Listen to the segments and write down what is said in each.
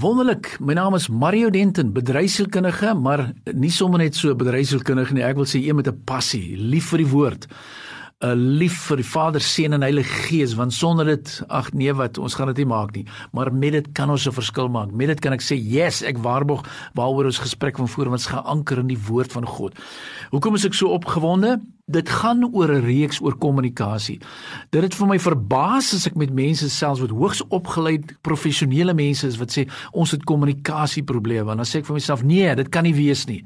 Wonderlik. My naam is Mario Denton, bedryfsielkundige, maar nie sommer net so bedryfsielkundige nie. Ek wil sê een met 'n passie, lief vir die woord. 'n lief vir die Vader, Seun en Heilige Gees, want sonder dit, ag nee wat, ons gaan dit nie maak nie. Maar met dit kan ons 'n verskil maak. Met dit kan ek sê, "Yes, ek waarborg waaroor ons gesprek van voor wat geanker in die woord van God." Hoekom is ek so opgewonde? Dit gaan oor 'n reeks oor kommunikasie. Dit het vir my verbaas as ek met mense selfs wat hoogs opgeleid professionele mense is wat sê ons het kommunikasieprobleme. Dan sê ek vir myself nee, dit kan nie wees nie.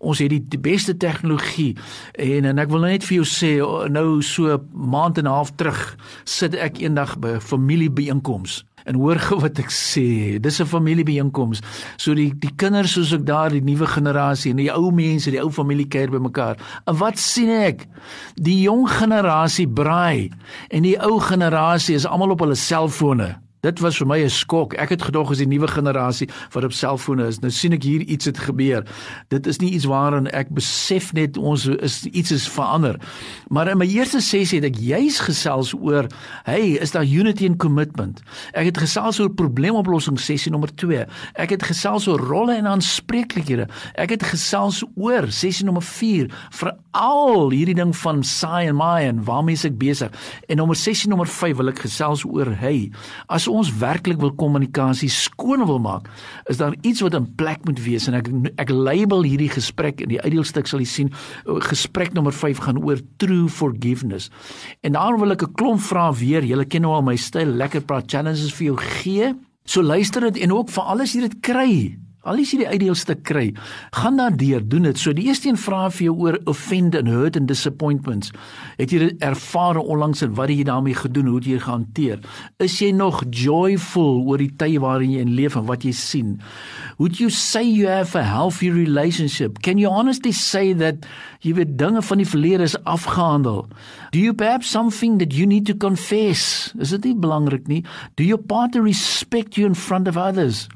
Ons het die, die beste tegnologie en en ek wil nou net vir jou sê nou so maand en 'n half terug sit ek eendag by 'n familiebeeenkoms en hoor gou wat ek sê. Dis 'n familiebeeenkoms. So die die kinders soos ek daar die nuwe generasie en die ou mense, die ou familie kuier bymekaar. En wat sien ek? Die jong generasie braai en die ou generasie is almal op hulle selfone. Dit was vir my 'n skok. Ek het gedog as die nuwe generasie wat op selfone is. Nou sien ek hier iets het gebeur. Dit is nie iets waaraan ek besef net ons is iets is verander. Maar in my eerste sessie het ek juis gesels oor, hey, is daar unity and commitment? Ek het gesels oor probleemoplossing sessie nommer 2. Ek het gesels oor rolle en aanspreeklikhede. Ek het gesels oor sessie nommer 4 vir al hierdie ding van saai en maai en waarmee ek besig. En nommer sessie nommer 5 wil ek gesels oor, hey, as ons werklik wil kommunikasie skoon wil maak, is daar iets wat in plek moet wees en ek ek label hierdie gesprek in die uitdeelstuk sal jy sien gesprek nommer 5 gaan oor true forgiveness. En daarom wil ek 'n klomp vrae weer. Julle ken nou al my styl, lekker praat challenges vir jou gee. So luister dit en ook vir alles jy dit kry. Al is jy die uitdeelstuk kry, gaan dan deur, doen dit. So die eerste een vra vir jou oor offend and hurt and disappointments. Het jy ervaar onlangs en wat het jy daarmee gedoen? Hoe het jy gehanteer? Is jy nog joyful oor die tye waarin jy in leef en wat jy sien? Would you say you have a healthy relationship? Can you honestly say that jy weet dinge van die verlede is afgehandel? Do you perhaps something that you need to confess? Is dit nie belangrik nie? Do your partner respect you in front of others?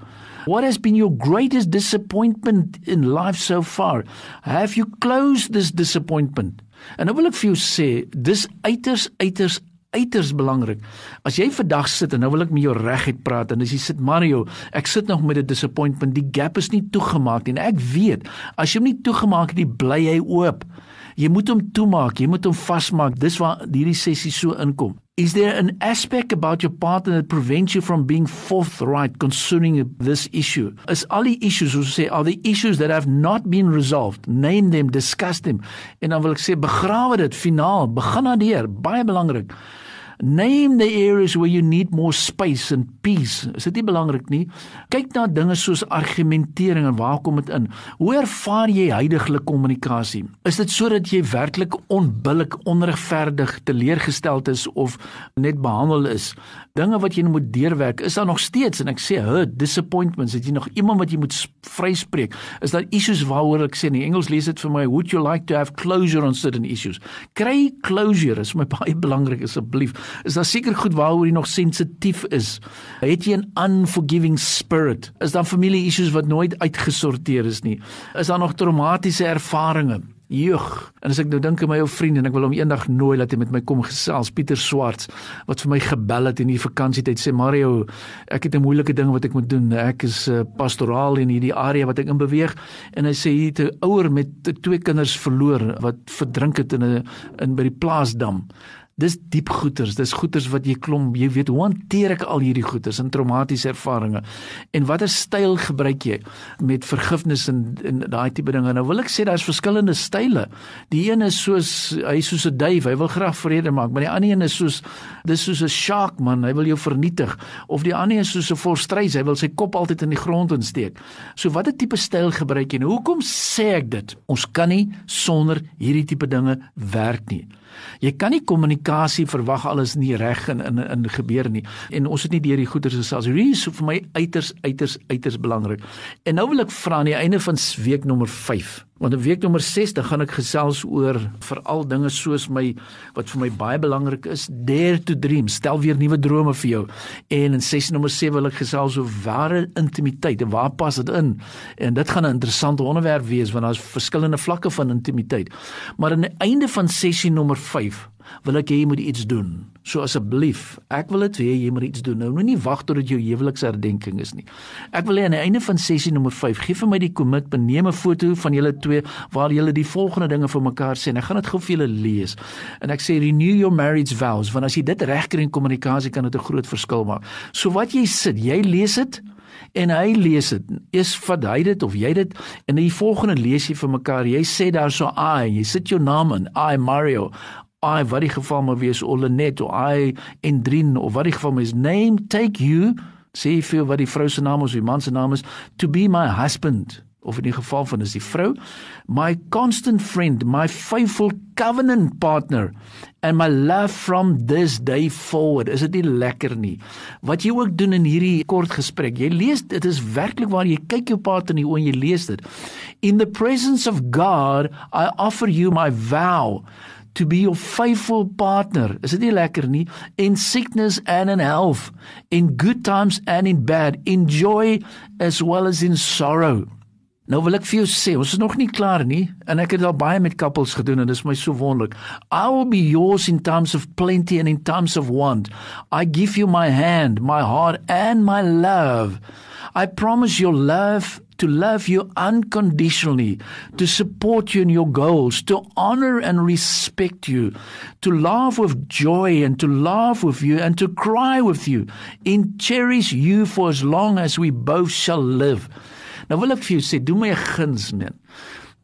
What has been your greatest disappointment in life so far? Have you closed this disappointment? En nou wil ek vir jou sê, dis uiters uiters uiters belangrik. As jy vandag sit en nou wil ek met jou reguit praat en as jy sit Mario, ek sit nog met 'n disappointment. Die gap is nie toegemaak nie. Ek weet, as jy hom nie toegemaak het nie, bly hy oop. Jy moet hom toemaak, jy moet hom vasmaak. Dis waar hierdie sessie so inkom. Is there an aspect about your partner that prevents you from being forthright concerning this issue? Is all the issues, soos sê, are the issues that have not been resolved? Name them, discuss them. En dan wil ek sê begrawe dit finaal, begin daardeur, baie belangrik. Name the areas where you need more space and peace. Is dit nie belangrik nie? Kyk na dinge soos argumentering en waar kom dit in? Hoe ervaar jy huidige kommunikasie? Is dit sodat jy werklik onbillik onregverdig teleurgesteld is of net behandel is? Dinge wat jy moet deurwerk, is daar nog steeds en ek sê hurt, disappointments, het jy nog iemand wat jy moet vryspreek? Is daar issues waaroor ek sê in Engels lees dit vir my, would you like to have closure on certain issues? Kry closure, is my baie belangrik asseblief is daar seker goed waaroor jy nog sensitief is. Het jy 'n unforgiving spirit? Is daar familie issues wat nooit uitgesorteer is nie? Is daar nog traumatiese ervarings? Joeg. En as ek nou dink aan my ou vriend en ek wil hom eendag nooi dat hy met my kom gesels, Pieter Swarts, wat vir my gebel het in die vakansietyd sê Mario, ek het 'n moeilike ding wat ek moet doen. Ek is uh, pastoraal in hierdie area wat ek in beweeg en hy sê het 'n ouer met twee kinders verloor wat verdrink het in 'n in by die plaasdam. Dis diep goeters, dis goeters wat jy klom, jy weet hoe hanteer ek al hierdie goeters en traumatiese ervarings. En watter styl gebruik jy met vergifnis en en daai tipe dinge? Nou wil ek sê daar's verskillende style. Die een is soos hy soos 'n duif, hy wil graag vrede maak, maar die ander een is soos dis soos 'n shark man, hy wil jou vernietig. Of die ander is soos 'n volstrys, hy wil sy kop altyd in die grond insteek. So watter tipe styl gebruik jy? Nou hoekom sê ek dit? Ons kan nie sonder hierdie tipe dinge werk nie. Jy kan nie kommunikasie verwag alles nie reg in in in gebeur nie. En ons het nie deur die goeters gesels. Hierdie is vir my uiters uiters uiters belangrik. En nou wil ek vra aan die einde van week nommer 5. Want in week nommer 6 dan gaan ek gesels oor veral dinge soos my wat vir my baie belangrik is, dare to dream, stel weer nuwe drome vir jou. En in sessie nommer 7 wil ek gesels oor ware intimiteit en waar pas dit in? En dit gaan 'n interessante onderwerp wees want daar's verskillende vlakke van intimiteit. Maar aan die einde van sessie nommer 5 wil ek hê jy moet iets doen. So asseblief, ek wil dit hê jy moet iets doen. Nou moenie wag tot dit jou huweliksherdenking is nie. Ek wil hê aan die einde van sessie nommer 5, gee vir my die kommitment, neem 'n foto van julle twee waar julle die volgende dinge vir mekaar sê en ek gaan dit gou vir julle lees. En ek sê renew your marriage vows want as jy dit regkry in kommunikasie kan dit 'n groot verskil maak. So wat jy sit, jy lees dit en hy lees dit. Eers vat hy dit of jy dit en die volgende lees jy vir mekaar. Jy sê daar so I, jy sit jou naam in. I Mario. I wat die geval maar wees Olenet of I Endrin of wat die geval is name take you sê vir wat die vrou se naam is of die man se naam is to be my husband of in die geval van is die vrou my constant friend my faithful covenant partner and my love from this day forward is dit nie lekker nie wat jy ook doen in hierdie kort gesprek jy lees dit is werklik waar jy kyk jou partner in die oë en jy lees dit in the presence of God I offer you my vow to be your faithful partner. Is dit nie lekker nie? In sickness and in health, in good times and in bad, in joy as well as in sorrow. Nou wil ek vir jou sê, ons is nog nie klaar nie en ek het al baie met couples gedoen en dit is my so wonderlik. I will be yours in times of plenty and in times of want. I give you my hand, my heart and my love. I promise your love to love you unconditionally, to support you in your goals, to honor and respect you, to laugh with joy and to laugh with you and to cry with you, and cherish you for as long as we both shall live. Nou wil ek vir jou sê, doen my 'n guns, man.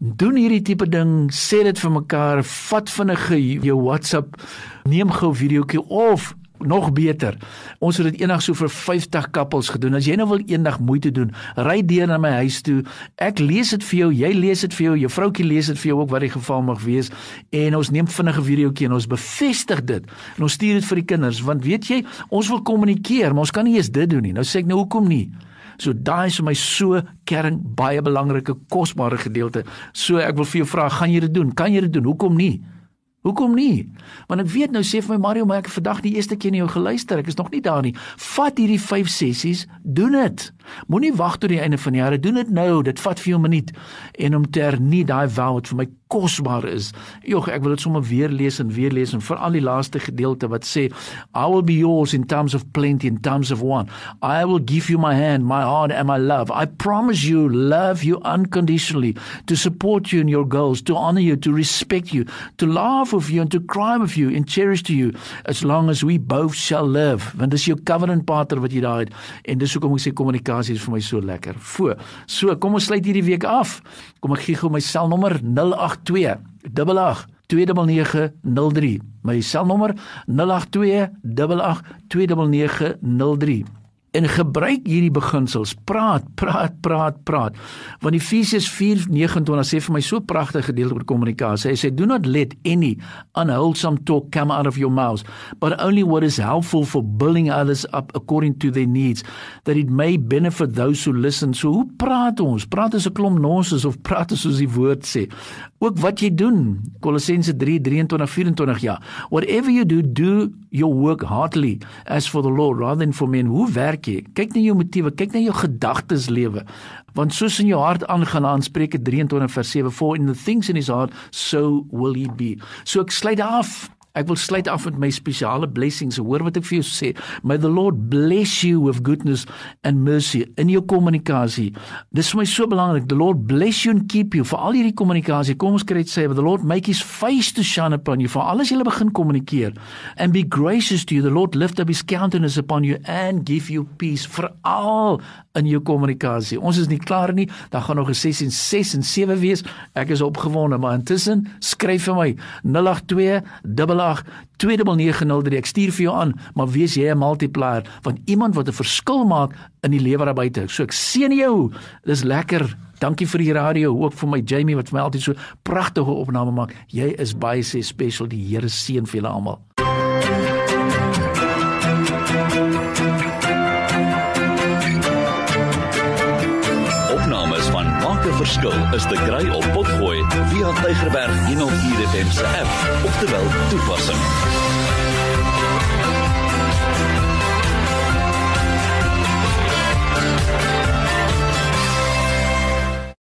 Doen hierdie tipe ding, sê dit vir mekaar, vat vinnige jou WhatsApp, neem gou 'n videoetjie of nog beter. Ons het dit eendag so vir 50 kappels gedoen. As jy nou wil eendag moeite doen, ry deur na my huis toe. Ek lees dit vir jou, jy lees dit vir jou, jou vroutjie lees dit vir jou ook wat die geval mag wees en ons neem vinnige videoetjie en ons bevestig dit. En ons stuur dit vir die kinders want weet jy, ons wil kommunikeer, maar ons kan nie eens dit doen nie. Nou sê ek nou hoekom nie? So daai is vir my so kern baie belangrike kosbare gedeelte. So ek wil vir jou vra, gaan jy dit doen? Kan jy dit doen? Hoekom nie? Hoekom nie? Want ek weet nou sê vir my Mario, maar ek het vandag die eerste keer na jou geluister. Ek is nog nie daar nie. Vat hierdie 5 sessies, doen dit. Moenie wag tot die einde van die jaar. Doen dit nou. Dit vat vir jou 'n minuut en om te hernie daai vow wat vir my kosbaar is. Jogg, ek wil dit sommer weer lees en weer lees en veral die laaste gedeelte wat sê I will be yours in times of plenty in times of want. I will give you my hand, my heart and my love. I promise you love you unconditionally, to support you in your goals, to honor you, to respect you, to laugh with you and to cry with you and cherish to you as long as we both shall live. Want dis jou covenant partner wat jy daar het en dis hoekom ek sê kommunikasie is vir my so lekker. Voor. So, kom ons sluit hierdie week af. Kom ek gee gou my selnommer 08 082 88 29903 my selnommer 082 88 29903 en gebruik hierdie beginsels. Praat, praat, praat, praat. Want Efesiërs 4:29 sê vir my so pragtige gedeelte oor kommunikasie. Hy sê do not let any unwholesome talk come out of your mouths, but only what is helpful for building others up according to their needs, that it may benefit those who listen. So hoe praat ons? Praat as 'n klomp nonsens of praat as soos die woord sê? Ook wat jy doen. Kolossense 3:23-24 ja. Whatever you do, do your work heartily as for the Lord rather than for men. Hoe werk jy? Kyk na jou motiewe, kyk na jou gedagtes lewe. Want soos in jou hart aangaan, aan Spreuke 23 vers 7, for in the things in his heart so will he be. So ek sluit af Ek wil sluit af met my spesiale blessings. Hoor wat ek vir jou sê. May the Lord bless you with goodness and mercy in jou kommunikasie. Dis vir my so belangrik. The Lord bless you and keep you vir al hierdie kommunikasie. Kom ons kry dit sê, the Lord make his face to shine upon you. Vir alles jy begin kommunikeer. And be gracious to you. The Lord lift up his countenance upon you and give you peace vir al in jou kommunikasie. Ons is nie klaar nie. Daar gaan nog 'n sessie 6 en 7 wees. Ek is opgewonde, maar intussen skryf vir my 082 082903 ek stuur vir jou aan maar wees jy 'n multiplier want iemand wat 'n verskil maak in die lewe daar buite. So ek seën jou. Dis lekker. Dankie vir die radio. Ook vir my Jamie wat vir my altyd so pragtige opname maak. Jy is baie se special. Die Here seën vir julle almal verskil is te kry op Potgooi via Tygerberg 104 FM se app of te wel toepassing.